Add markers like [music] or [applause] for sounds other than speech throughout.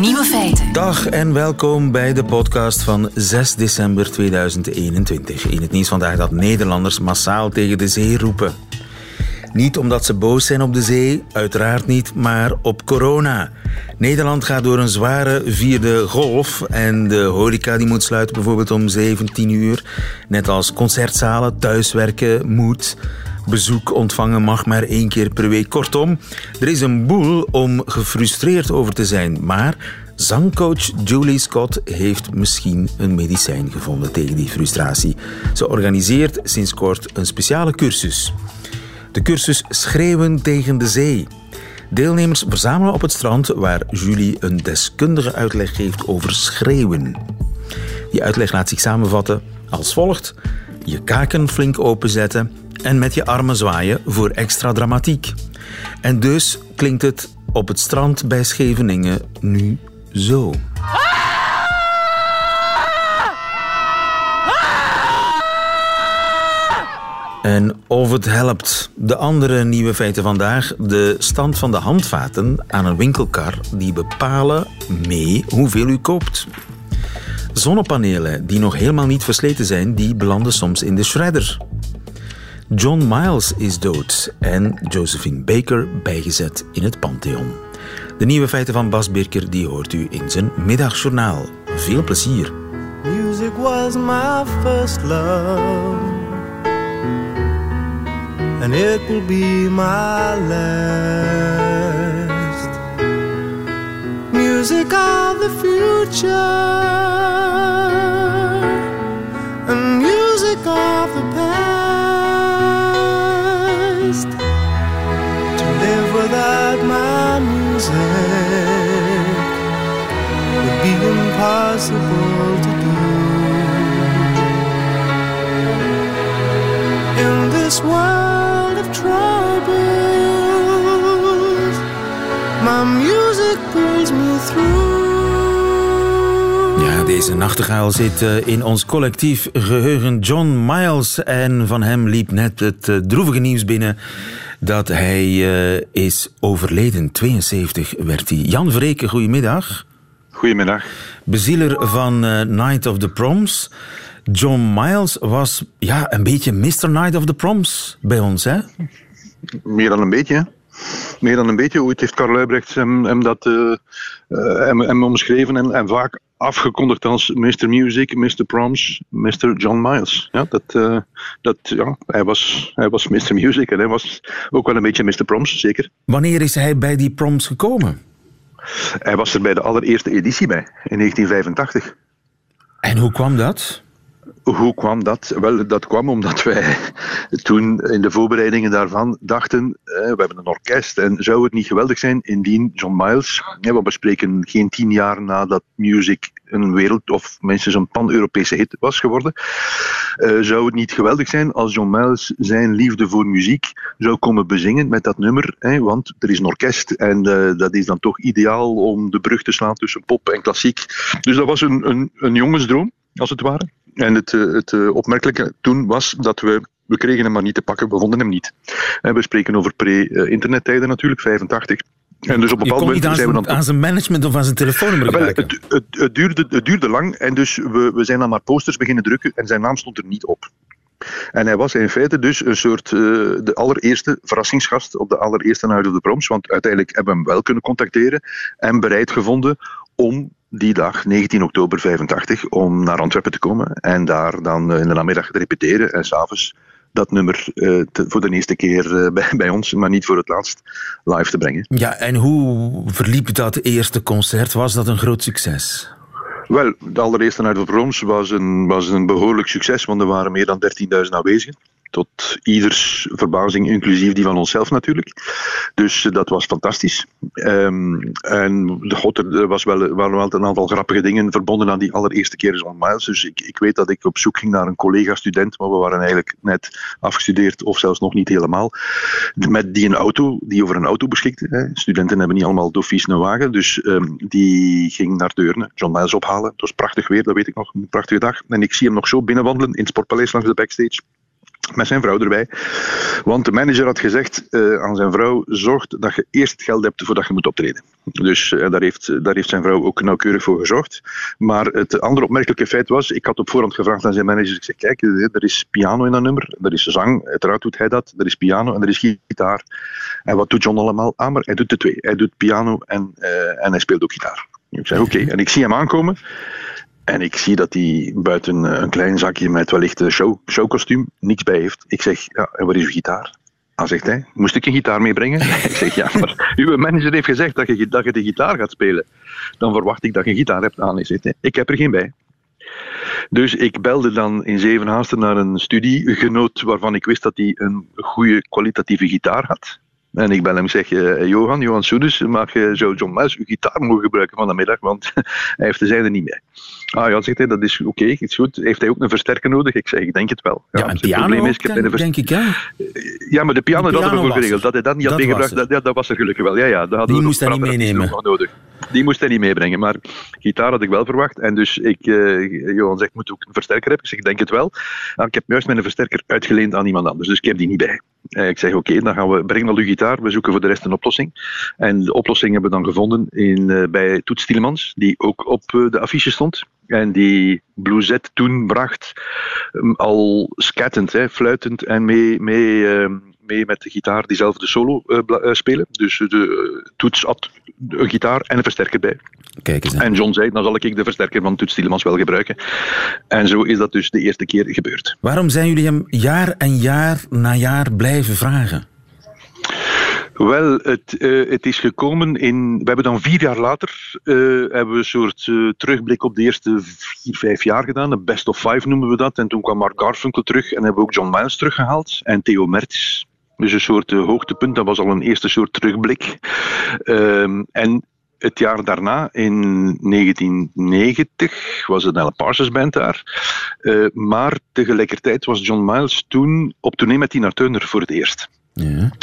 Nieuwe feiten. Dag en welkom bij de podcast van 6 december 2021. In het nieuws vandaag dat Nederlanders massaal tegen de zee roepen. Niet omdat ze boos zijn op de zee, uiteraard niet, maar op corona. Nederland gaat door een zware vierde golf en de horeca die moet sluiten bijvoorbeeld om 17 uur. Net als concertzalen, thuiswerken moet. Bezoek ontvangen mag maar één keer per week. Kortom, er is een boel om gefrustreerd over te zijn. Maar zangcoach Julie Scott heeft misschien een medicijn gevonden tegen die frustratie. Ze organiseert sinds kort een speciale cursus. De cursus Schreeuwen tegen de zee. Deelnemers verzamelen op het strand waar Julie een deskundige uitleg geeft over schreeuwen. Die uitleg laat zich samenvatten als volgt: je kaken flink openzetten en met je armen zwaaien voor extra dramatiek. En dus klinkt het op het strand bij Scheveningen nu zo. En of het helpt. De andere nieuwe feiten vandaag. De stand van de handvaten aan een winkelkar die bepalen mee hoeveel u koopt. Zonnepanelen die nog helemaal niet versleten zijn, die belanden soms in de shredder. John Miles is dood en Josephine Baker bijgezet in het Pantheon. De nieuwe feiten van Bas Birker die hoort u in zijn middagjournaal. Veel plezier. Music was my first love And it will be my last Music of the future And music of the past music Would be impossible to do In this world of troubles My music pulls me through Ja, deze nachtegaal zit eh, in ons collectief geheugen. John Miles. En van hem liep net het eh, droevige nieuws binnen dat hij eh, is overleden. 72 werd hij. Jan Vreken, goedemiddag. Goedemiddag. Bezieler van eh, Night of the Proms. John Miles was ja, een beetje Mr. Night of the Proms bij ons, hè? Meer dan een beetje. hè? Meer dan een beetje. Ooit heeft Karl Luibrechts hem, hem dat eh, hem, hem omschreven en, en vaak afgekondigd als Mr. Music, Mr. Proms, Mr. John Miles. Ja, dat, eh, dat, ja, hij, was, hij was Mr. Music en hij was ook wel een beetje Mr. Proms, zeker. Wanneer is hij bij die proms gekomen? Hij was er bij de allereerste editie bij, in 1985. En hoe kwam dat? Hoe kwam dat? Wel, dat kwam omdat wij toen in de voorbereidingen daarvan dachten, eh, we hebben een orkest en zou het niet geweldig zijn indien John Miles, we spreken geen tien jaar nadat music een wereld of minstens een pan-Europese hit was geworden, eh, zou het niet geweldig zijn als John Miles zijn liefde voor muziek zou komen bezingen met dat nummer, want er is een orkest en eh, dat is dan toch ideaal om de brug te slaan tussen pop en klassiek. Dus dat was een, een, een jongensdroom, als het ware. En het, eh, het eh, opmerkelijke toen was dat we, we kregen hem maar niet te pakken, we vonden hem niet. En we spreken over pre-internettijden natuurlijk, 85. En dus op een bepaald moment aan zijn we zijn, dan aan zijn management of aan zijn telefoonnummer wel, geraken. het, het, het, duurde, het duurde lang en dus we, we zijn dan maar posters beginnen drukken en zijn naam stond er niet op. En hij was in feite dus een soort eh, de allereerste verrassingsgast op de allereerste Night of the Proms, want uiteindelijk hebben we hem wel kunnen contacteren en bereid gevonden om die dag, 19 oktober 85, om naar Antwerpen te komen en daar dan eh, in de namiddag te repeteren en s'avonds dat nummer eh, te- voor de eerste keer eh, [laughs] bij, bij ons, maar niet voor het laatst, live te brengen. Ja, en hoe verliep dat eerste concert? Was dat een groot succes? Wel, de allereerste of the Proms was een, was een behoorlijk succes, want er waren meer dan 13.000 aanwezigen. Tot ieders verbazing, inclusief die van onszelf natuurlijk. Dus eh, dat was fantastisch. Ehm, en god, er was wel, waren wel een aantal grappige dingen verbonden aan die allereerste keer John Miles. Dus ik, ik weet dat ik op zoek ging naar een collega-student, maar we waren eigenlijk net afgestudeerd of zelfs nog niet helemaal. Met die een auto, die over een auto beschikte. Hè. Studenten hebben niet allemaal dofies een wagen, dus ehm, die ging naar Deurne, John Miles ophalen. Het was prachtig weer, dat weet ik nog, een prachtige dag. En ik zie hem nog zo binnenwandelen in het Sportpaleis langs de backstage. Met zijn vrouw erbij. Want de manager had gezegd uh, aan zijn vrouw: zorg dat je eerst geld hebt voordat je moet optreden. Dus uh, daar, heeft, daar heeft zijn vrouw ook nauwkeurig voor gezorgd. Maar het andere opmerkelijke feit was: ik had op voorhand gevraagd aan zijn manager: ik zeg, kijk, er is piano in dat nummer, er is zang, uiteraard doet hij dat, er is piano en er is gitaar. En wat doet John allemaal? Ah, maar hij doet de twee. Hij doet piano en, en hij speelt ook gitaar. Ik zeg: oké. En ik zie hem aankomen. En ik zie dat hij buiten een klein zakje met wellicht een show, showkostuum niks bij heeft. Ik zeg, ja, en waar is uw gitaar? Dan zegt hij, moest ik een gitaar meebrengen? [laughs] ik zeg, ja, maar uw manager heeft gezegd dat je, dat je de gitaar gaat spelen. Dan verwacht ik dat je een gitaar hebt aan. Hij zegt, ik heb er geen bij. Dus ik belde dan in Zevenhaasten naar een studiegenoot waarvan ik wist dat hij een goede kwalitatieve gitaar had. En ik bel hem zeg, Johan, Johan Soedes, mag zo John Muis uw gitaar mogen gebruiken van de middag, want [laughs] hij heeft de zijde niet meer. Ah ja, zegt hij, dat is oké, okay, is goed. Heeft hij ook een versterker nodig? Ik zeg, ik denk het wel. Ja, ja een piano is, ik denk ik, ja. Ja, maar de piano, dat hadden we voor geregeld. Dat hij dat niet had meegebracht, dat, ja, dat was er gelukkig wel. Ja, ja, dat Die moest hij niet meenemen. Nodig. Die moest hij niet meebrengen, maar gitaar had ik wel verwacht. En dus, ik, uh, Johan zegt, moet ook een versterker hebben? Ik zeg, ik denk het wel. Ah, ik heb juist mijn versterker uitgeleend aan iemand anders, dus ik heb die niet bij. Uh, ik zeg, oké, dan gaan we, breng al uw gitaar, we zoeken voor de rest een oplossing. En de oplossing hebben we dan gevonden in, uh, bij Toets Tielemans, die ook op de affiche stond. En die Bluezet toen bracht, um, al scattend, hè, fluitend en mee, mee, uh, mee met de gitaar diezelfde solo uh, uh, spelen. Dus de toets had een gitaar en een versterker bij. Kijk eens, en John zei, dan zal ik de versterker van Toets Tielemans wel gebruiken. En zo is dat dus de eerste keer gebeurd. Waarom zijn jullie hem jaar en jaar na jaar blijven vragen? Wel, het, uh, het is gekomen in. We hebben dan vier jaar later uh, hebben we een soort uh, terugblik op de eerste vier, vijf jaar gedaan. Een best of five noemen we dat. En toen kwam Mark Garfunkel terug en hebben we ook John Miles teruggehaald. En Theo Mertens. Dus een soort hoogtepunt. Dat was al een eerste soort terugblik. Ehm, en het jaar daarna, in 1990, was het een Parsons Band daar. Uh, maar tegelijkertijd was John Miles toen op tournee met Tina Turner voor het eerst.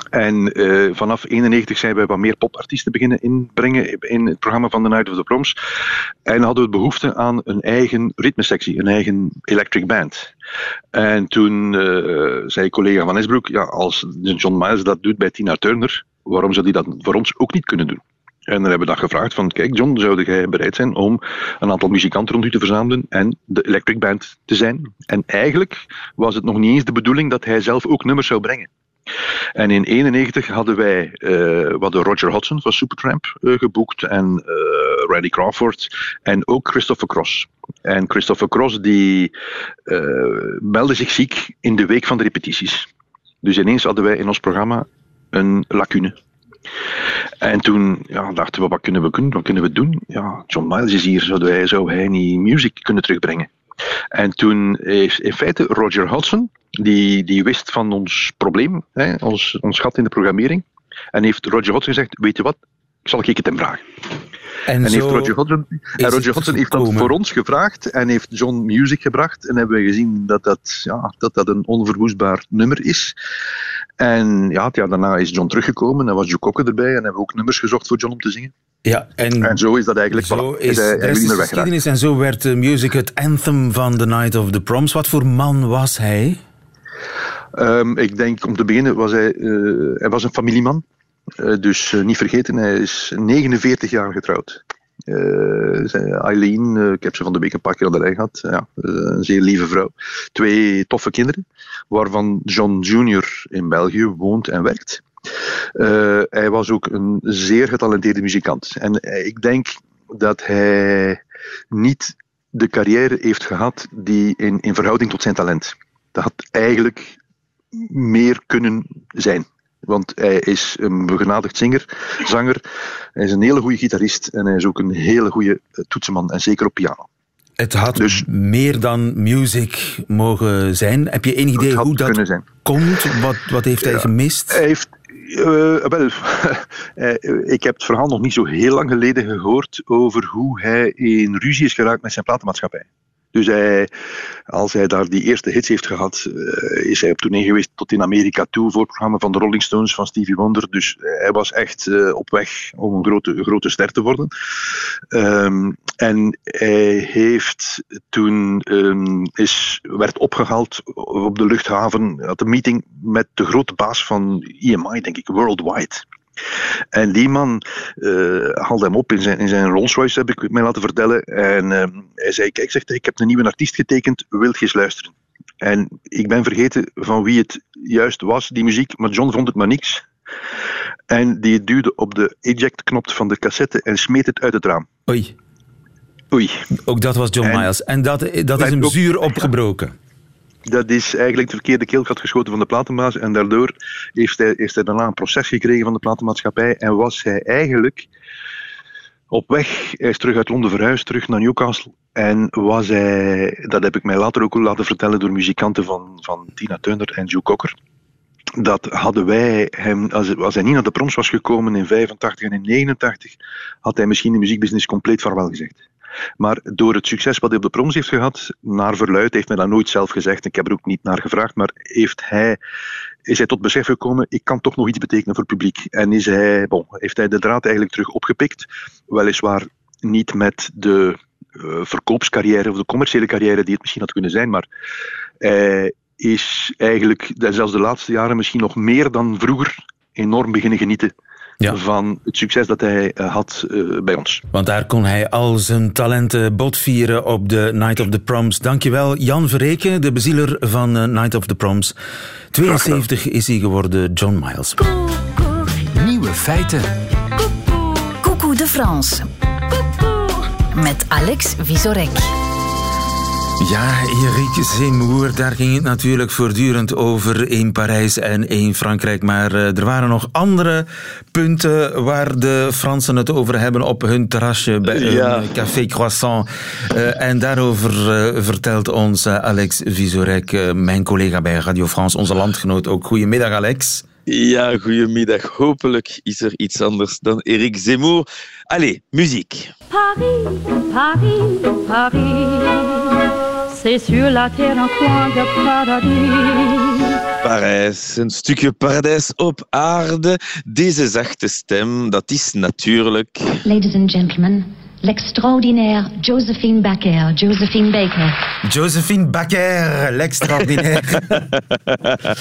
En uh, vanaf 91 zijn wij wat meer popartiesten beginnen inbrengen in het programma van The Night of the Proms. En hadden we behoefte aan een eigen ritmesectie, een eigen electric band. En toen uh, zei collega Van Esbroek, ja, als John Miles dat doet bij Tina Turner, waarom zou hij dat voor ons ook niet kunnen doen? En dan hebben we dat gevraagd van, kijk John, zou jij bereid zijn om een aantal muzikanten rond u te verzamelen en de electric band te zijn? En eigenlijk was het nog niet eens de bedoeling dat hij zelf ook nummers zou brengen. En in 1991 hadden wij uh, wat de Roger Hodgson van Supertramp uh, geboekt en uh, Randy Crawford en ook Christopher Cross. En Christopher Cross die meldde zich ziek in de week van de repetities. Dus ineens hadden wij in ons programma een lacune. En toen ja, dachten we, wat kunnen we doen? Wat kunnen we doen? Ja, John Miles is hier, zou hij, zou hij niet music kunnen terugbrengen? En toen heeft in feite Roger Hodgson, die, die wist van ons probleem, hè, ons, ons gat in de programmering, en heeft Roger Hodgson gezegd, weet je wat, zal ik het hem vragen. En, en heeft Roger Hodgson, en Roger Hodgson heeft dat voor ons gevraagd en heeft John Music gebracht. En hebben we gezien dat dat, ja, dat, dat een onverwoestbaar nummer is. En ja, jaar daarna is John teruggekomen en was Joe Cocker erbij. En hebben we ook nummers gezocht voor John om te zingen. Ja, en, en zo is dat eigenlijk. Zo voilà, is hij, de geschiedenis en zo werd uh, Music het anthem van The Night of the Proms. Wat voor man was hij? Um, ik denk, om te beginnen, was hij, uh, hij was een familieman. Uh, dus uh, niet vergeten, hij is 49 jaar getrouwd. Eileen, ik heb ze van de week een paar keer aan de rij gehad. Ja, een zeer lieve vrouw. Twee toffe kinderen, waarvan John Jr. in België woont en werkt. Hij was ook een zeer getalenteerde muzikant. En ik denk dat hij niet de carrière heeft gehad die in, in verhouding tot zijn talent. Dat had eigenlijk meer kunnen zijn. Want hij is een begenadigd zinger, zanger. Hij is een hele goede gitarist en hij is ook een hele goede toetsenman. En zeker op piano. Het had dus, meer dan music mogen zijn. Heb je enig idee hoe dat zijn. komt? Wat, wat heeft hij gemist? Hij heeft uh, wel, [laughs] ik heb het verhaal nog niet zo heel lang geleden gehoord over hoe hij in ruzie is geraakt met zijn platenmaatschappij. Dus hij, als hij daar die eerste hits heeft gehad, uh, is hij op tournee geweest tot in Amerika toe voor het programma van de Rolling Stones van Stevie Wonder. Dus hij was echt uh, op weg om een grote, grote ster te worden. Um, En hij heeft toen um, is, werd opgehaald op de luchthaven, had een meeting met de grote baas van EMI, denk ik, Worldwide. En die man uh, haalde hem op in zijn, in zijn Rolls Royce, heb ik mij laten vertellen. En uh, hij zei: Kijk, zegt ik heb een nieuwe artiest getekend, wil je eens luisteren? En ik ben vergeten van wie het juist was, die muziek, maar John vond het maar niks. En die duwde op de eject-knop van de cassette en smeet het uit het raam. Oei. Oei. Ook dat was John Miles. En dat, dat is hem zuur opgebroken. Dat is eigenlijk de verkeerde keelgat geschoten van de platenbaas. En daardoor heeft hij, heeft hij daarna een proces gekregen van de platenmaatschappij. En was hij eigenlijk op weg. Hij is terug uit Londen verhuisd, terug naar Newcastle. En was hij, dat heb ik mij later ook laten vertellen door muzikanten van, van Tina Turner en Joe Cocker dat hadden wij hem, als, als hij niet naar de proms was gekomen in 85 en in 89, had hij misschien de muziekbusiness compleet vaarwel gezegd. Maar door het succes wat hij op de proms heeft gehad, naar verluid, heeft hij dat nooit zelf gezegd, ik heb er ook niet naar gevraagd, maar heeft hij, is hij tot besef gekomen, ik kan toch nog iets betekenen voor het publiek. En is hij, bon, heeft hij de draad eigenlijk terug opgepikt, weliswaar niet met de uh, verkoopscarrière of de commerciële carrière die het misschien had kunnen zijn, maar is eigenlijk zelfs de laatste jaren misschien nog meer dan vroeger enorm beginnen genieten van het succes dat hij eh, had uh, bij ons. Want daar kon hij al zijn talenten botvieren op de Night of the Proms. Dankjewel Jan Verreken, de bezieler van uh, Night of the Proms. 72 is hij geworden, John Miles. Nieuwe feiten. Coucou de France. Met Alex Visorek. Ja, Erik Zemmour, daar ging het natuurlijk voortdurend over in Parijs en in Frankrijk. Maar uh, er waren nog andere punten waar de Fransen het over hebben op hun terrasje bij ja. Café Croissant. Uh, en daarover uh, vertelt ons Alex Visorek, mijn collega bij Radio France, onze landgenoot ook. Goedemiddag, Alex. Ja, goedemiddag. Hopelijk is er iets anders dan Eric Zemmour. Allez, muziek. Paris, Paris, Paris. C'est sur la terre un coin de paradis. Parijs, een stukje paradijs op aarde. Deze zachte stem, dat is natuurlijk... Ladies and gentlemen, l'extraordinaire Josephine Baker. Josephine Baker. Josephine Baker, l'extraordinaire.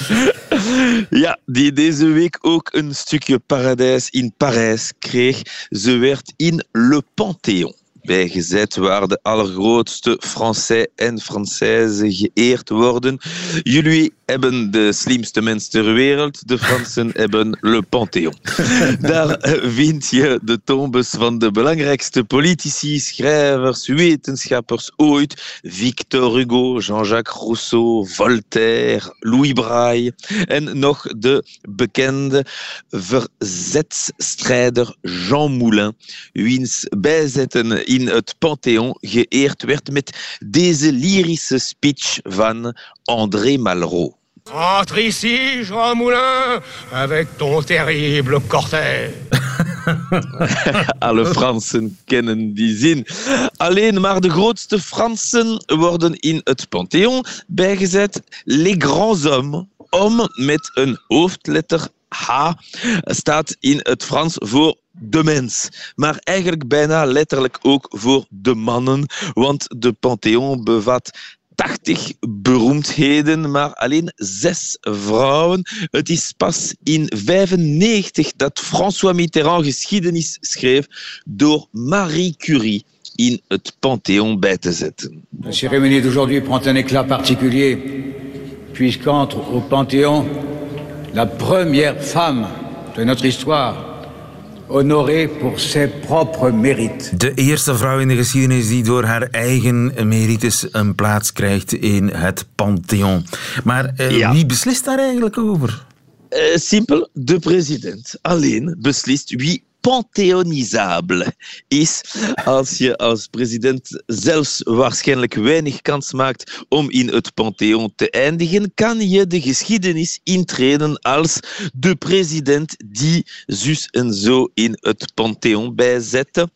[laughs] ja, die deze week ook een stukje paradijs in Parijs kreeg. Ze werd in Le Panthéon bijgezet, waar de allergrootste Français en Françaises geëerd worden. Jullie hebben de slimste mens ter wereld, de Fransen [laughs] hebben Le Panthéon. [laughs] Daar vind je de tombes van de belangrijkste politici, schrijvers, wetenschappers ooit. Victor Hugo, Jean-Jacques Rousseau, Voltaire, Louis Braille en nog de bekende verzetstrijder Jean Moulin, wiens bijzetten in het Panthéon geëerd werd met deze lyrische speech van André Malraux. Entre ici, Jean Moulin, avec ton terrible cortège. [laughs] Alle Fransen kennen die zin. Alleen maar de grootste Fransen worden in het Panthéon bijgezet. Les grands hommes, om met een hoofdletter H, staat in het Frans voor de mens. Maar eigenlijk bijna letterlijk ook voor de mannen, want de Panthéon bevat 80 beroemdheden, maar alleen zes vrouwen. Het is pas in 95 dat François Mitterrand geschiedenis schreef door Marie Curie in het Panthéon bij te zetten. La cérémonie d'aujourd'hui prend un éclat particulier puisqu'entre au Panthéon la première femme de notre histoire honoré pour ses propres mérites. De eerste vrouw in de geschiedenis die door haar eigen merites een plaats krijgt in het Pantheon. Maar uh, ja. wie beslist daar eigenlijk over? Uh, simpel, de president alleen beslist wie panthéonisable is als je als president zelfs waarschijnlijk weinig kans maakt om in het Pantheon te eindigen, kan je de geschiedenis intreden als de president die zus en zo in het Pantheon bijzette.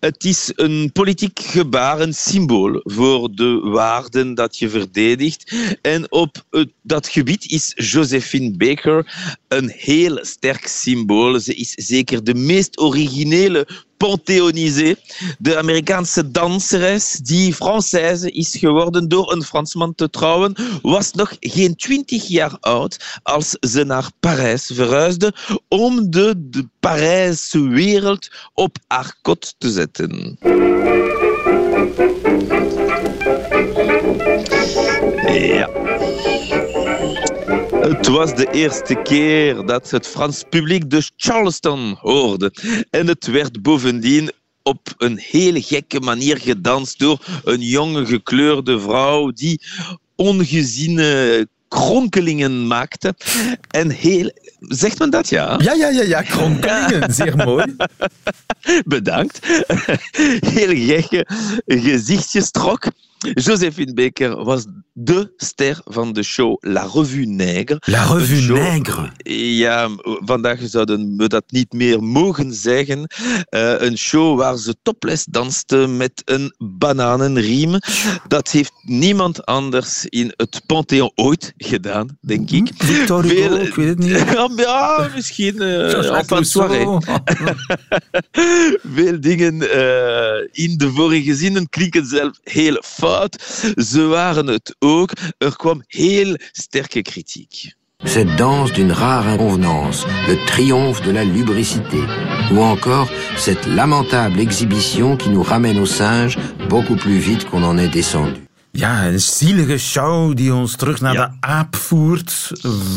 Het is een politiek gebaar, een symbool voor de waarden dat je verdedigt. En op dat gebied is Josephine Baker een heel sterk symbool. Ze is zeker de meest originele Panthéonisé. De Amerikaanse danseres die Française is geworden door een Fransman te trouwen, was nog geen twintig jaar oud als ze naar Parijs verhuisde om de, de Parijse wereld op haar kot te zetten. Ja. Het was de eerste keer dat het Frans publiek de Charleston hoorde. En het werd bovendien op een hele gekke manier gedanst door een jonge gekleurde vrouw die ongeziene kronkelingen maakte. En heel... Zegt men dat, ja? Ja, ja, ja, ja kronkelingen. [laughs] Zeer mooi. Bedankt. Heel gekke gezichtjes trok. Josephine Baker was de ster van de show La Revue Nègre. La Revue show- Nègre. Ja, vandaag zouden we dat niet meer mogen zeggen. Eh, een show waar ze topless danste met een bananenriem. Dat heeft niemand anders in het Pantheon ooit gedaan, denk ik. Victor Hugo, Veel- ik weet het niet. [laughs] Ja, misschien. de Rousseau. soirée. [laughs] Veel dingen eh, in de vorige zinnen klinken zelf heel fout. Ze waren het ook. Er kwam heel sterke kritiek. Cette danse d'une rare inconvenance, le triomphe de la lubricité, ou encore cette lamentable exhibition qui nous ramène au singe beaucoup plus vite qu'on en est descendu. Ja, een zielige show die ons terug naar Ja. de aap voert.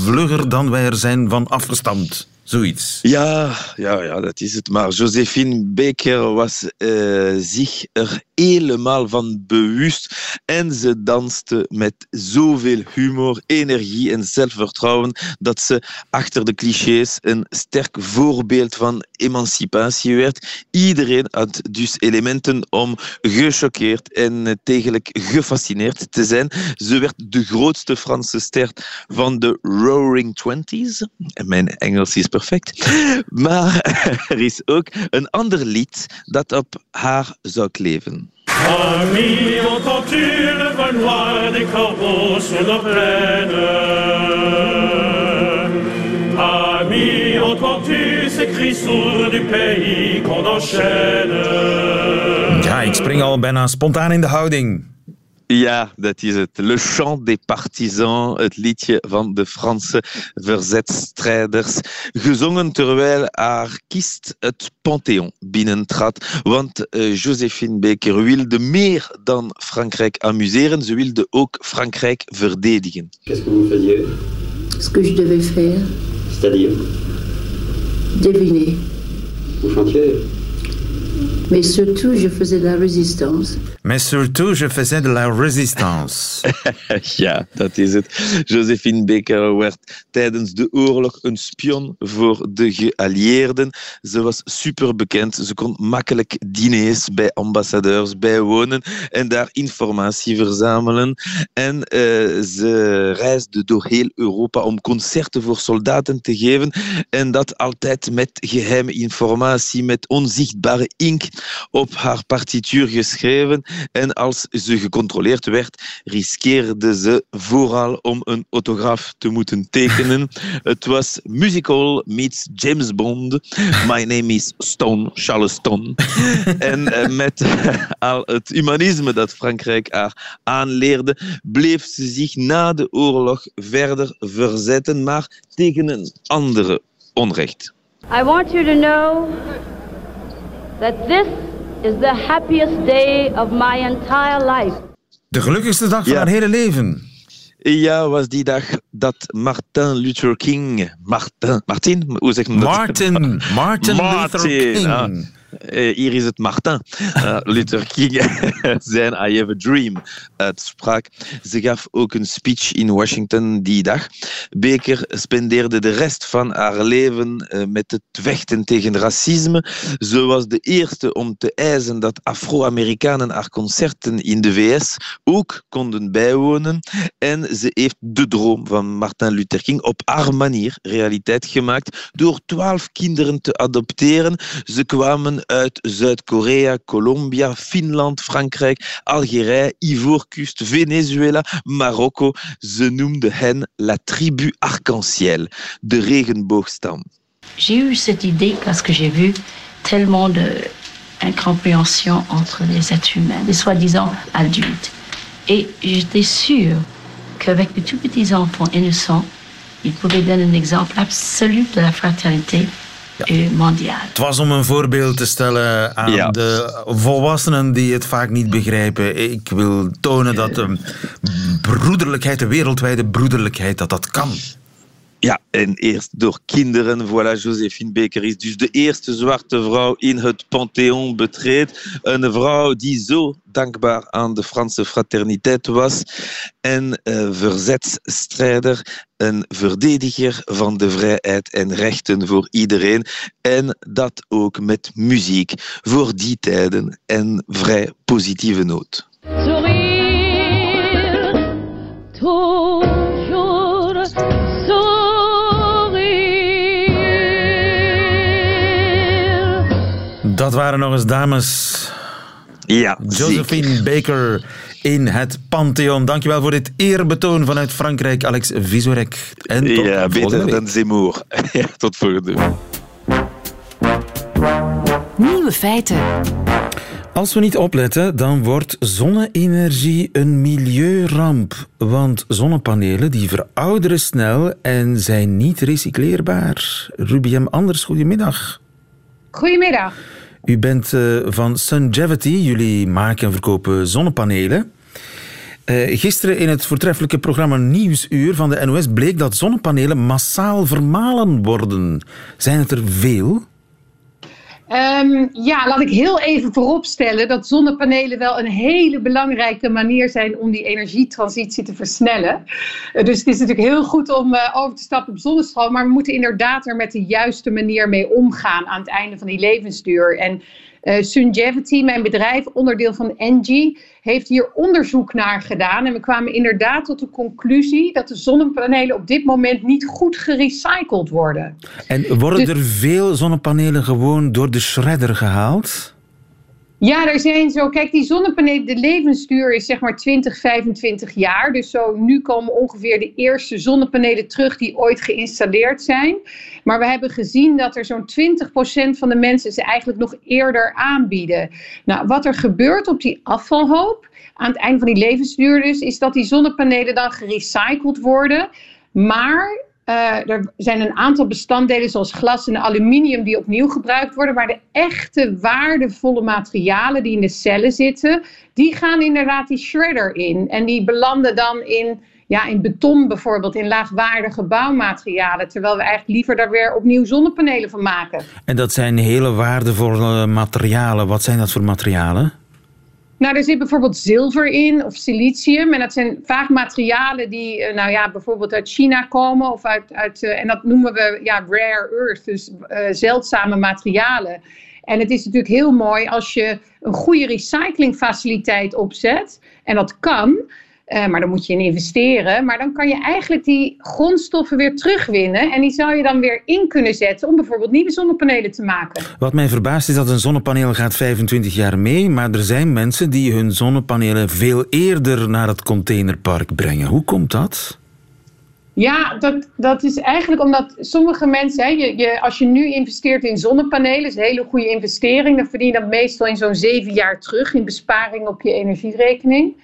Vlugger dan wij er zijn van afgestamd. Zoiets. Ja, ja, ja, dat is het. Maar Josephine Baker was eh, zich er helemaal van bewust. En ze danste met zoveel humor, energie en zelfvertrouwen dat ze achter de clichés een sterk voorbeeld van emancipatie werd. Iedereen had dus elementen om gechoqueerd en eh, tegelijk gefascineerd te zijn. Ze werd de grootste Franse ster van de Roaring Twenties. En mijn Engels is perfect. Maar [laughs] er is ook een ander lied dat op haar zou kleven. Ami, entends-tu le vol noir des corbeaux sur nos plaines Ami, entends-tu ces cris sourds du pays qu'on enchaîne Ja, ik spring al bijna spontaan in de houding. Ja, dat is het. Le Chant des Partisans, het liedje van de Franse verzetstrijders. Gezongen terwijl haar kist het Panthéon binnentrad. Want eh, Josephine Baker wilde meer dan Frankrijk amuseren, ze wilde ook Frankrijk verdedigen. Qu'est-ce que vous faisiez Ce que je devais faire, C'est-à-dire deviner. Vous chantiez Mais surtout, je faisais de la résistance. Mais surtout, je faisais de la résistance. [laughs] Ja, dat is het. Josephine Baker werd tijdens de oorlog een spion voor de geallieerden. Ze was superbekend. Ze kon makkelijk diners bij ambassadeurs bijwonen en daar informatie verzamelen. En eh, ze reisde door heel Europa om concerten voor soldaten te geven. En dat altijd met geheime informatie, met onzichtbare ink op haar partituur geschreven. En als ze gecontroleerd werd, riskeerde ze vooral om een autograaf te moeten tekenen. [laughs] Het was musical meets James Bond. My name is Stone, Charles Stone. [laughs] en eh, met al het humanisme dat Frankrijk haar aanleerde, bleef ze zich na de oorlog verder verzetten, maar tegen een andere onrecht. I want you to know that this is the happiest day of my entire life. De gelukkigste dag van Ja. haar hele leven. Ja, was die dag dat Martin Luther King... Martin, Martin? Hoe zeg je dat? Martin, Martin Luther King. ah. Eh, hier is het Martin. Eh, [laughs] Luther King [laughs] zijn I Have a Dream uitspraak. Ze gaf ook een speech in Washington die dag. Baker spendeerde de rest van haar leven eh, met het vechten tegen racisme. Ze was de eerste om te eisen dat Afro-Amerikanen haar concerten in de VS ook konden bijwonen. En ze heeft de droom van Martin Luther King op haar manier realiteit gemaakt door twaalf kinderen te adopteren. Ze kwamen uit Zuid-Korea, Colombia, Finland, Frankrijk, Algerije, Ivoorkust, Venezuela, Marokko. Ze noemde hen La Tribu Arc-en-Ciel, de regenboogstam. J'ai eu cette idée parce que j'ai vu tellement de incompréhension entre les êtres humains, les soi-disant adultes. Et j'étais sûre qu'avec de tout petits enfants innocents, ils pouvaient donner un exemple absolu de la fraternité euh, mondiale. Het was om een voorbeeld te stellen aan Ja. de volwassenen die het vaak niet begrijpen. Ik wil tonen dat de broederlijkheid, de wereldwijde broederlijkheid, dat dat kan. Ja, en eerst door kinderen. Voilà, Josephine Baker is dus de eerste zwarte vrouw in het Pantheon betreedt. Een vrouw die zo dankbaar aan de Franse fraterniteit was. En eh, verzetsstrijder, een verdediger van de vrijheid en rechten voor iedereen. En dat ook met muziek voor die tijden en vrij positieve noot. Sourire, Dat waren nog eens dames. Ja, Josephine Baker in het Pantheon. Dankjewel voor dit eerbetoon vanuit Frankrijk, Alex Visorek. En tot Ja, beter week. dan Zemmour. [laughs] Ja, tot volgende week. Nieuwe feiten. Als we niet opletten, dan wordt zonne-energie een milieuramp. Want zonnepanelen die verouderen snel en zijn niet recycleerbaar. Rubiem Anders, goedemiddag. Goedemiddag. U bent eh, van Sungevity. Jullie maken en verkopen zonnepanelen. Eh, gisteren in het voortreffelijke programma Nieuwsuur van de NOS bleek dat zonnepanelen massaal vermalen worden. Zijn het er veel? Ehm, ja, laat ik heel even vooropstellen dat zonnepanelen wel een hele belangrijke manier zijn om die energietransitie te versnellen. Eh, dus het is natuurlijk heel goed om eh, over te stappen op zonnestroom, maar we moeten inderdaad er met de juiste manier mee omgaan aan het einde van die levensduur. En eh Sungevity, mijn bedrijf, onderdeel van Engie, heeft hier onderzoek naar gedaan. En we kwamen inderdaad tot de conclusie dat de zonnepanelen op dit moment niet goed gerecycled worden. En worden Dus- er veel zonnepanelen gewoon door de shredder gehaald? Ja, er zijn zo. Kijk, die zonnepanelen, de levensduur is zeg maar 20, 25 jaar. Dus zo nu komen ongeveer de eerste zonnepanelen terug die ooit geïnstalleerd zijn. Maar we hebben gezien dat er zo'n 20% van de mensen ze eigenlijk nog eerder aanbieden. Nou, wat er gebeurt op die afvalhoop aan het einde van die levensduur dus, is dat die zonnepanelen dan gerecycled worden. Maar eh, er zijn een aantal bestanddelen zoals glas en aluminium die opnieuw gebruikt worden. Maar de echte waardevolle materialen die in de cellen zitten, die gaan inderdaad die shredder in. En die belanden dan in, ja, in beton bijvoorbeeld, in laagwaardige bouwmaterialen. Terwijl we eigenlijk liever daar weer opnieuw zonnepanelen van maken. En dat zijn hele waardevolle materialen. Wat zijn dat voor materialen? Nou, er zit bijvoorbeeld zilver in of silicium. En dat zijn vaak materialen die, eh, nou ja, bijvoorbeeld uit China komen. Of uit, uit, eh, en dat noemen we ja, rare earth, dus eh, zeldzame materialen. En het is natuurlijk heel mooi als je een goede recyclingfaciliteit opzet. En dat kan, eh, maar dan moet je in investeren. Maar dan kan je eigenlijk die grondstoffen weer terugwinnen. En die zou je dan weer in kunnen zetten om bijvoorbeeld nieuwe zonnepanelen te maken. Wat mij verbaast is dat een zonnepaneel gaat 25 jaar mee, maar er zijn mensen die hun zonnepanelen veel eerder naar het containerpark brengen. Hoe komt dat? Ja, dat, dat is eigenlijk omdat sommige mensen, hè, je, je, als je nu investeert in zonnepanelen, is een hele goede investering, dan verdien je dat meestal in zo'n zeven jaar terug in besparing op je energierekening.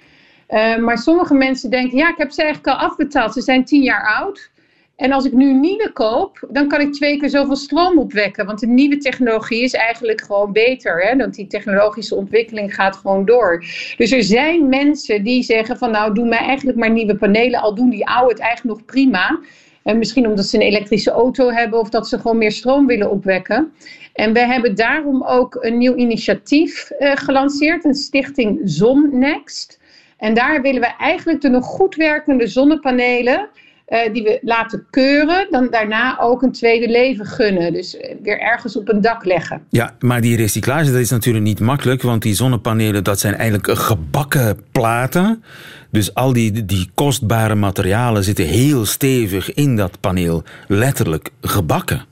Uh, maar sommige mensen denken, ja, ik heb ze eigenlijk al afbetaald, ze zijn tien jaar oud. En als ik nu nieuwe koop, dan kan ik twee keer zoveel stroom opwekken. Want de nieuwe technologie is eigenlijk gewoon beter. Hè? Want die technologische ontwikkeling gaat gewoon door. Dus er zijn mensen die zeggen van nou, doe mij eigenlijk maar nieuwe panelen. Al doen die oude het eigenlijk nog prima. En misschien omdat ze een elektrische auto hebben of dat ze gewoon meer stroom willen opwekken. En we hebben daarom ook een nieuw initiatief uh, gelanceerd. Een stichting ZonNext. En daar willen we eigenlijk de nog goed werkende zonnepanelen... Uh, die we laten keuren, dan daarna ook een tweede leven gunnen. Dus weer ergens op een dak leggen. Ja, maar die recyclage dat is natuurlijk niet makkelijk, want die zonnepanelen dat zijn eigenlijk gebakken platen. Dus al die, die kostbare materialen zitten heel stevig in dat paneel, letterlijk gebakken.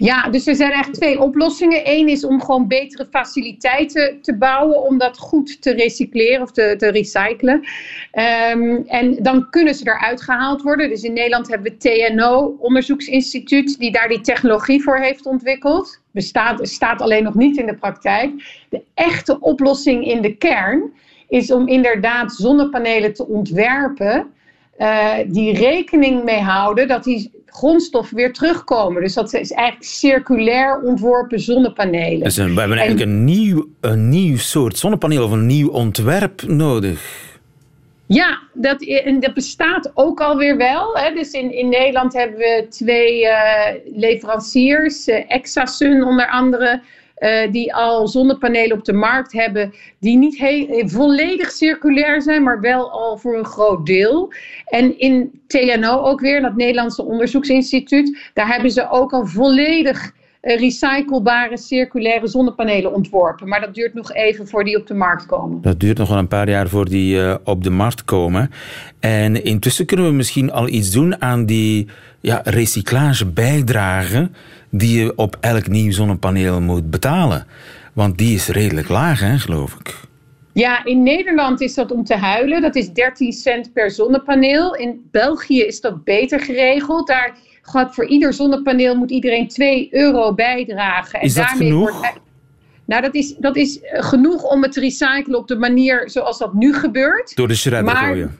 Ja, dus er zijn eigenlijk twee oplossingen. Eén is om gewoon betere faciliteiten te bouwen om dat goed te recycleren of te, te recyclen. Ehm, en dan kunnen ze eruit gehaald worden. Dus in Nederland hebben we TNO, onderzoeksinstituut, die daar die technologie voor heeft ontwikkeld. Bestaat, staat alleen nog niet in de praktijk. De echte oplossing in de kern is om inderdaad zonnepanelen te ontwerpen. Uh, die rekening mee houden dat die grondstoffen weer terugkomen. Dus dat is eigenlijk circulair ontworpen zonnepanelen. Dus een, we hebben eigenlijk en, een, nieuw, een nieuw soort zonnepaneel of een nieuw ontwerp nodig. Ja, dat, en dat bestaat ook alweer wel. Hè. Dus in, in Nederland hebben we twee uh, leveranciers, uh, Exasun onder andere, uh, die al zonnepanelen op de markt hebben, die niet heel, volledig circulair zijn, maar wel al voor een groot deel. En in TNO ook weer, dat Nederlandse onderzoeksinstituut, daar hebben ze ook al volledig recyclebare circulaire zonnepanelen ontworpen. Maar dat duurt nog even voor die op de markt komen. Dat duurt nog wel een paar jaar voor die uh, op de markt komen. En intussen kunnen we misschien al iets doen aan die ja, recyclagebijdrage die je op elk nieuw zonnepaneel moet betalen. Want die is redelijk laag, hè, geloof ik. Ja, in Nederland is dat om te huilen. Dat is 13 cent per zonnepaneel. In België is dat beter geregeld. Daar gaat voor ieder zonnepaneel moet iedereen 2 euro bijdragen. Is en dat genoeg? Wordt, nou, dat is, dat is genoeg om het te recyclen op de manier zoals dat nu gebeurt. Door de shredder gooien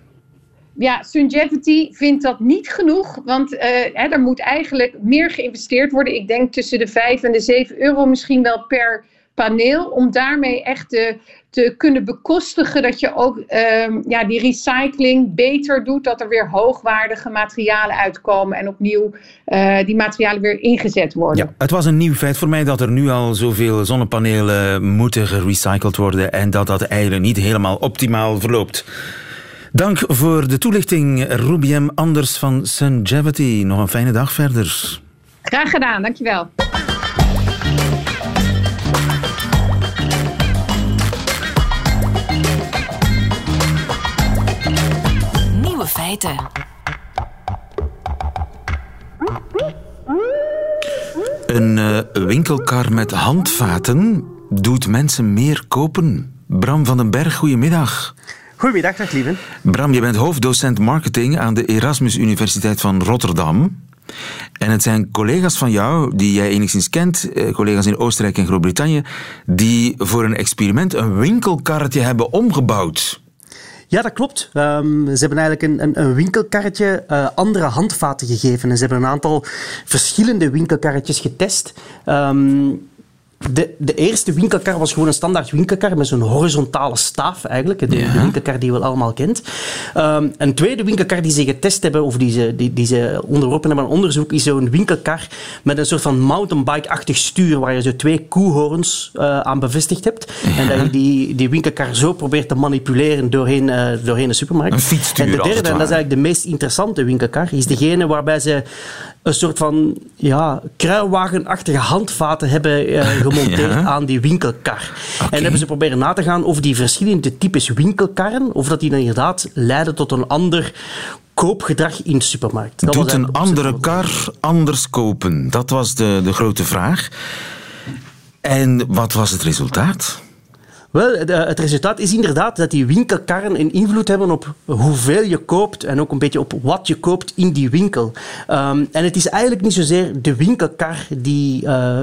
ja, Sungevity vindt dat niet genoeg, want uh, hè, er moet eigenlijk meer geïnvesteerd worden. Ik denk tussen de 5 en de 7 euro misschien wel per paneel, om daarmee echt te, te kunnen bekostigen dat je ook um, ja, die recycling beter doet, dat er weer hoogwaardige materialen uitkomen en opnieuw uh, die materialen weer ingezet worden. Ja, het was een nieuw feit voor mij dat er nu al zoveel zonnepanelen moeten gerecycled worden en dat dat eigenlijk niet helemaal optimaal verloopt. Dank voor de toelichting, Rubiem Anders van Sungevity. Nog een fijne dag verder. Graag gedaan, dankjewel. Feiten. Een uh, winkelkar met handvaten doet mensen meer kopen. Bram van den Berg, goedemiddag. Goedemiddag, dag lieve. Bram, je bent hoofddocent marketing aan de Erasmus Universiteit van Rotterdam. En het zijn collega's van jou, die jij enigszins kent, eh, collega's in Oostenrijk en Groot-Brittannië, die voor een experiment een winkelkarretje hebben omgebouwd. Ja, dat klopt. Um, ze hebben eigenlijk een, een, een winkelkarretje uh, andere handvaten gegeven. En ze hebben een aantal verschillende winkelkarretjes getest. Um, de, de eerste winkelkar was gewoon een standaard winkelkar met zo'n horizontale staaf eigenlijk. De, ja. de, winkelkar die je wel allemaal kent. Um, een tweede winkelkar die ze getest hebben, of die ze, die, die ze onderworpen hebben aan onderzoek, is zo'n winkelkar met een soort van mountainbike-achtig stuur waar je zo twee koehorens uh, aan bevestigd hebt. Ja. En dat je die, die winkelkar zo probeert te manipuleren doorheen, uh, doorheen de supermarkt. Een fietsstuur, En de derde, en dat is eigenlijk de meest interessante winkelkar, is degene waarbij ze een soort van ja, kruiwagenachtige handvaten hebben uh, gemonteerd ja. aan die winkelkar. Okay. En hebben ze proberen na te gaan of die verschillende types winkelkarren, of dat die dan inderdaad leiden tot een ander koopgedrag in de supermarkt. Dat Doet een andere kar anders kopen? Dat was de, de grote vraag. En wat was het resultaat? Wel, het resultaat is inderdaad dat die winkelkarren een invloed hebben op hoeveel je koopt en ook een beetje op wat je koopt in die winkel. Um, en het is eigenlijk niet zozeer de winkelkar die uh,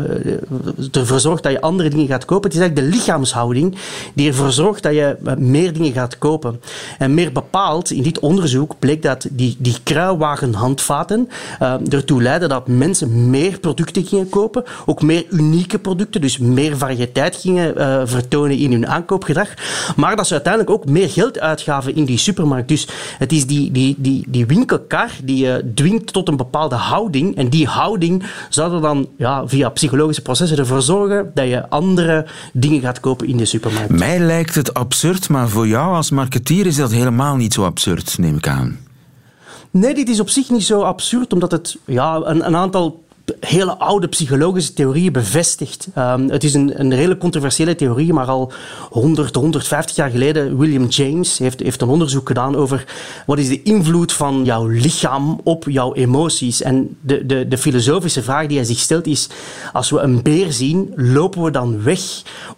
ervoor zorgt dat je andere dingen gaat kopen. Het is eigenlijk de lichaamshouding die ervoor zorgt dat je meer dingen gaat kopen. En meer bepaald, in dit onderzoek bleek dat die, die kruiwagenhandvaten uh, ertoe leiden dat mensen meer producten gingen kopen, ook meer unieke producten, dus meer variëteit gingen vertonen in hun aankoopgedrag, maar dat ze uiteindelijk ook meer geld uitgaven in die supermarkt. Dus het is die, die, die, die winkelkar die je dwingt tot een bepaalde houding en die houding zou er dan ja, via psychologische processen ervoor zorgen dat je andere dingen gaat kopen in de supermarkt. Mij lijkt het absurd, maar voor jou als marketeer is dat helemaal niet zo absurd, neem ik aan. Nee, dit is op zich niet zo absurd, omdat het ja, een, een aantal hele oude psychologische theorieën bevestigt. Ehm, het is een, een controversiële theorie, maar al 100, 150 jaar geleden, William James heeft, heeft een onderzoek gedaan over wat is de invloed van jouw lichaam op jouw emoties. En de, de, de filosofische vraag die hij zich stelt is, als we een beer zien, lopen we dan weg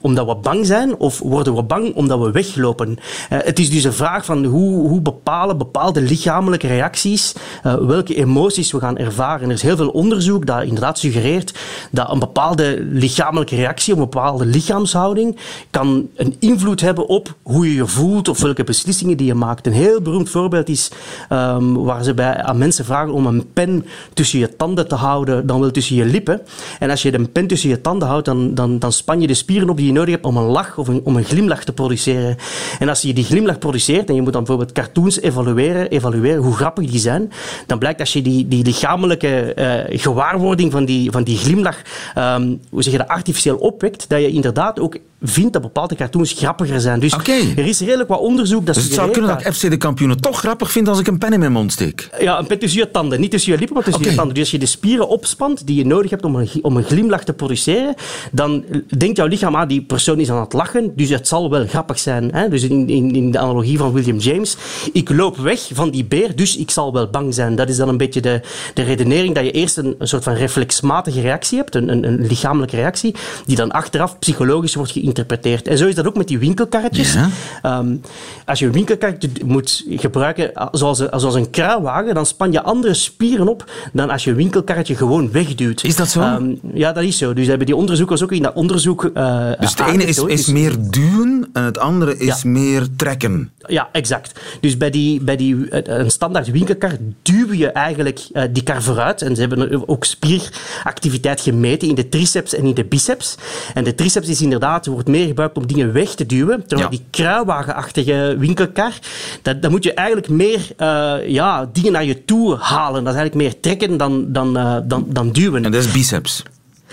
omdat we bang zijn of worden we bang omdat we weglopen? Uh, het is dus een vraag van hoe, hoe bepalen bepaalde lichamelijke reacties uh, welke emoties we gaan ervaren. Er is heel veel onderzoek dat inderdaad suggereert dat een bepaalde lichamelijke reactie, een bepaalde lichaamshouding, kan een invloed hebben op hoe je je voelt of welke beslissingen die je maakt. Een heel beroemd voorbeeld is um, waar ze bij, aan mensen vragen om een pen tussen je tanden te houden, dan wel tussen je lippen. En als je een pen tussen je tanden houdt, dan, dan, dan span je de spieren op die je nodig hebt om een lach of een, om een glimlach te produceren. En als je die glimlach produceert en je moet dan bijvoorbeeld cartoons evalueren, evalueren hoe grappig die zijn, dan blijkt als je die, die lichamelijke uh, gewaarwording van die, van die glimlach, um, hoe zeg je dat, artificieel opwekt, dat je inderdaad ook vindt dat bepaalde cartoons grappiger zijn. Dus okay. er is redelijk wat onderzoek dat dus het zou kunnen dat ik FC de kampioenen toch grappig vind als ik een pen in mijn mond steek? Ja, een pen tussen je tanden. Niet tussen je lippen, maar tussen okay. je tanden. Dus als je de spieren opspant die je nodig hebt om een, om een glimlach te produceren, dan denkt jouw lichaam, ah, die persoon is aan het lachen, dus het zal wel grappig zijn. Hè? Dus in, in, in de analogie van William James, ik loop weg van die beer, dus ik zal wel bang zijn. Dat is dan een beetje de, de redenering dat je eerst een, een soort van reflexmatige reactie hebt, een, een, een lichamelijke reactie, die dan achteraf psychologisch wordt geïnterpreteerd. En zo is dat ook met die winkelkarretjes. Ja. Um, als je een winkelkarretje moet gebruiken zoals, zoals een kruiwagen, dan span je andere spieren op dan als je een winkelkarretje gewoon wegduwt. Is dat zo? Um, ja, dat is zo. Dus hebben die onderzoekers ook in dat onderzoek. Uh, dus het ene is, is meer duwen en het andere is ja. meer trekken. Ja, exact. Dus bij, die, bij die, een standaard winkelkar duw je eigenlijk uh, die kar vooruit. En ze hebben ook spieractiviteit gemeten in de triceps en in de biceps. En de triceps is inderdaad, wordt meer gebruikt om dingen weg te duwen. Terwijl ja. die kruiwagenachtige winkelkar, dat, dat moet je eigenlijk meer uh, ja, dingen naar je toe halen. Dat is eigenlijk meer trekken dan, dan, uh, dan, dan duwen. En dat is biceps.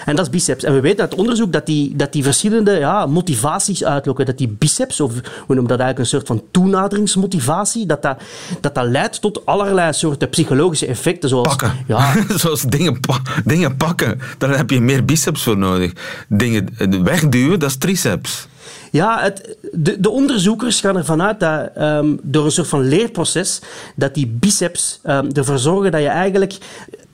En dat is biceps. En we weten uit onderzoek dat die, dat die verschillende ja, motivaties uitlokken. Dat die biceps, of we noemen dat eigenlijk een soort van toenaderingsmotivatie, dat dat, dat, dat leidt tot allerlei soorten psychologische effecten. Zoals, pakken. Ja. [laughs] zoals dingen, pa dingen pakken. Daar heb je meer biceps voor nodig. Dingen wegduwen, dat is triceps. Ja, de, de, onderzoekers gaan ervan uit dat um, door een soort van leerproces, dat die biceps um, ervoor zorgen dat je eigenlijk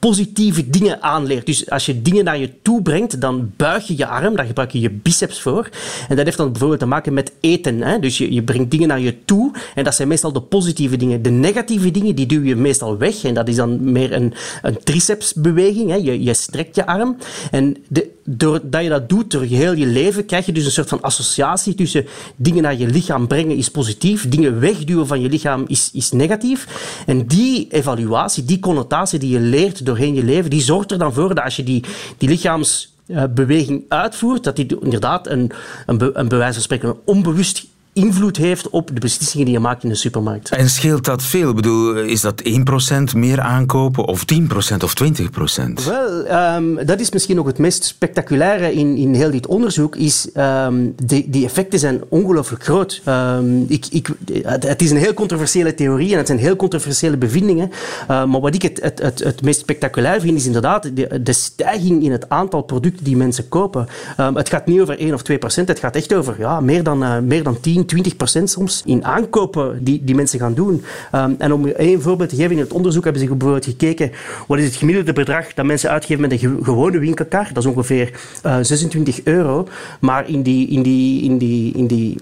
positieve dingen aanleert. Dus als je dingen naar je toe brengt, dan buig je je arm, daar gebruik je je biceps voor. En dat heeft dan bijvoorbeeld te maken met eten. Hè? Dus je, je brengt dingen naar je toe en dat zijn meestal de positieve dingen. De negatieve dingen, die duw je meestal weg en dat is dan meer een, een tricepsbeweging. Hè? Je, je strekt je arm. En de, doordat je dat doet door heel je leven, krijg je dus een soort van associatie tussen dingen naar je lichaam brengen is positief, dingen wegduwen van je lichaam is, is negatief. En die evaluatie, die connotatie die je leert doorheen je leven, die zorgt er dan voor dat als je die, die lichaamsbeweging uitvoert, dat die inderdaad een, een, een bewijs van spreken een onbewust invloed heeft op de beslissingen die je maakt in de supermarkt. En scheelt dat veel? Ik bedoel, is dat 1% meer aankopen of 10% of 20%? Wel, um, dat is misschien nog het meest spectaculaire in, in heel dit onderzoek, is um, die, die effecten zijn ongelooflijk groot. Um, ik, ik, het, het, is een heel controversiële theorie en het zijn heel controversiële bevindingen, uh, maar wat ik het, het, het, het meest spectaculair vind, is inderdaad de, de stijging in het aantal producten die mensen kopen. het gaat niet over 1 of 2%, het gaat echt over ja, meer, dan, uh, meer dan 10 20 procent soms in aankopen die, die mensen gaan doen. Um, en om één voorbeeld te geven, in het onderzoek hebben ze bijvoorbeeld gekeken wat is het gemiddelde bedrag dat mensen uitgeven met een ge gewone winkelkar. Dat is ongeveer uh, 26 euro. Maar in die... In die, in die, in die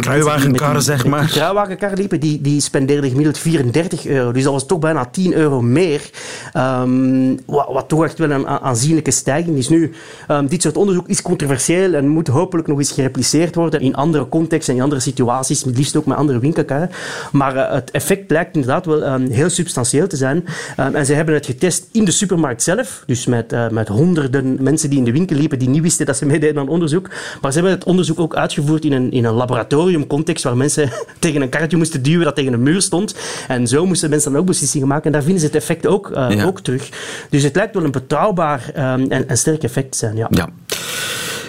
kruiwagenkarren, zeg maar. Die kruiwagenkarren liepen, die, die spendeerden gemiddeld 34 euro. Dus dat was toch bijna 10 euro meer. Um, wat, wat, toch echt wel een aanzienlijke stijging is. Nu, um, dit soort onderzoek is controversieel en moet hopelijk nog eens gerepliceerd worden in andere contexten en in andere situaties, liefst ook met andere winkelkarren. Maar uh, het effect blijkt inderdaad wel um, heel substantieel te zijn. Um, en ze hebben het getest in de supermarkt zelf, dus met, uh, met honderden mensen die in de winkel liepen, die niet wisten dat ze [laughs] meededen aan onderzoek. Maar ze hebben het onderzoek ook uitgevoerd in een, in een laboratoriumcontext, waar mensen [laughs] tegen een karretje moesten duwen dat tegen een muur stond. En zo moesten mensen dan ook beslissingen maken. En daar vinden ze het effect ook, uh, ja. ook terug. Dus het lijkt wel een betrouwbaar um, en, en sterk effect te zijn. Ja. ja.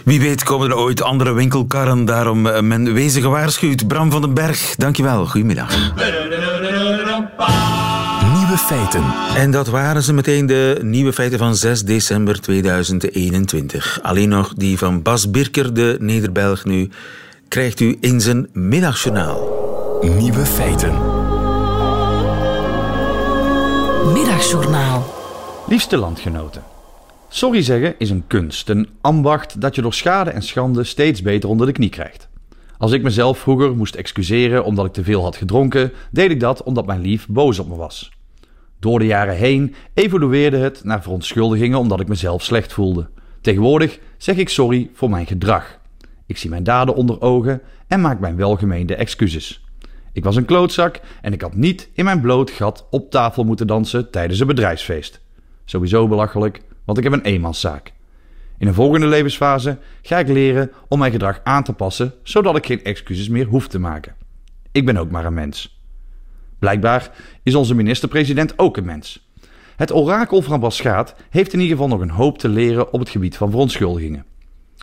Wie weet komen er ooit andere winkelkarren, daarom uh, men wezen gewaarschuwd. Bram van den Berg, dankjewel. Goedemiddag. Nieuwe feiten. En dat waren ze meteen de nieuwe feiten van 6 december 2021. Alleen nog die van Bas Birker, de Nederbelg nu, krijgt u in zijn middagjournaal. Nieuwe feiten. Middagjournaal. Liefste landgenoten. Sorry zeggen is een kunst, een ambacht dat je door schade en schande steeds beter onder de knie krijgt. Als ik mezelf vroeger moest excuseren omdat ik te veel had gedronken, deed ik dat omdat mijn lief boos op me was. Door de jaren heen evolueerde het naar verontschuldigingen omdat ik mezelf slecht voelde. Tegenwoordig zeg ik sorry voor mijn gedrag. Ik zie mijn daden onder ogen en maak mijn welgemeende excuses. Ik was een klootzak en ik had niet in mijn bloot gat op tafel moeten dansen tijdens een bedrijfsfeest. Sowieso belachelijk, want ik heb een eenmanszaak. In een volgende levensfase ga ik leren om mijn gedrag aan te passen, zodat ik geen excuses meer hoef te maken. Ik ben ook maar een mens. Blijkbaar is onze minister-president ook een mens. Het orakel van Baschaat heeft in ieder geval nog een hoop te leren op het gebied van verontschuldigingen.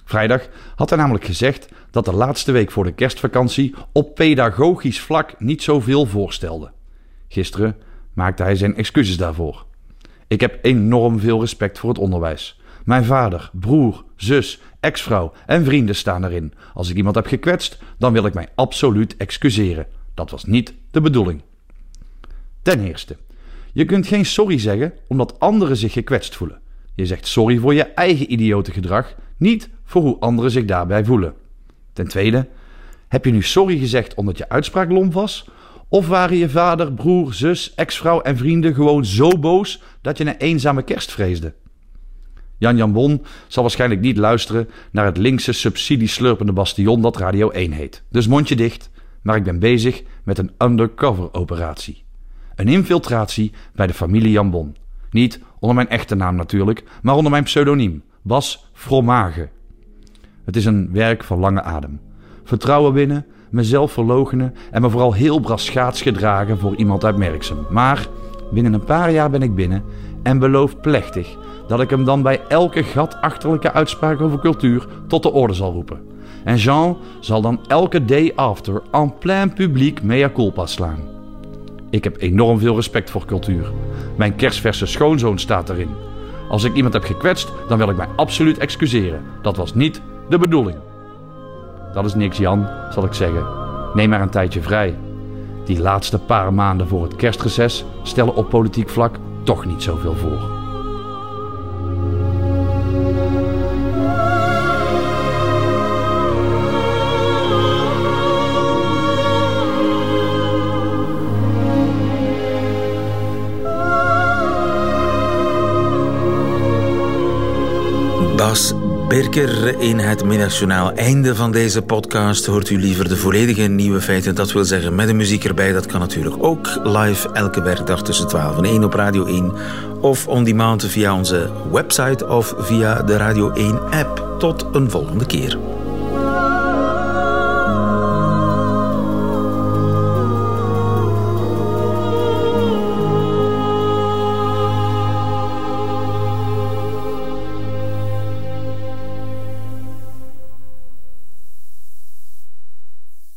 Vrijdag had hij namelijk gezegd dat de laatste week voor de kerstvakantie op pedagogisch vlak niet zoveel voorstelde. Gisteren maakte hij zijn excuses daarvoor. Ik heb enorm veel respect voor het onderwijs. Mijn vader, broer, zus, ex-vrouw en vrienden staan erin. Als ik iemand heb gekwetst, dan wil ik mij absoluut excuseren. Dat was niet de bedoeling. Ten eerste, je kunt geen sorry zeggen omdat anderen zich gekwetst voelen. Je zegt sorry voor je eigen idiote gedrag, niet voor hoe anderen zich daarbij voelen. Ten tweede, heb je nu sorry gezegd omdat je uitspraak lomp was? Of waren je vader, broer, zus, ex-vrouw en vrienden gewoon zo boos dat je een eenzame kerst vreesde? Jan Jan Bon zal waarschijnlijk niet luisteren naar het linkse subsidieslurpende bastion dat Radio 1 heet. Dus mondje dicht, maar ik ben bezig met een undercover operatie. Een infiltratie bij de familie Jan Bon. Niet onder mijn echte naam natuurlijk, maar onder mijn pseudoniem, Bas Fromage. Het is een werk van lange adem. Vertrouwen winnen, mezelf verlogenen en me vooral heel braschaats gedragen voor iemand uit. Maar binnen een paar jaar ben ik binnen en beloof plechtig dat ik hem dan bij elke gatachterlijke uitspraak over cultuur tot de orde zal roepen. En Jean zal dan elke day after en plein publiek mea culpa slaan. Ik heb enorm veel respect voor cultuur. Mijn kerstverse schoonzoon staat erin. Als ik iemand heb gekwetst, dan wil ik mij absoluut excuseren. Dat was niet de bedoeling. Dat is niks, Jan, zal ik zeggen. Neem maar een tijdje vrij. Die laatste paar maanden voor het kerstreces stellen op politiek vlak toch niet zoveel voor. Bas Birker in het middagjournaal. Einde van deze podcast hoort u liever de volledige nieuwe feiten. Dat wil zeggen met de muziek erbij. Dat kan natuurlijk ook live elke werkdag tussen 12 en 1 op Radio 1. Of on demand via onze website of via de Radio 1 app. Tot een volgende keer.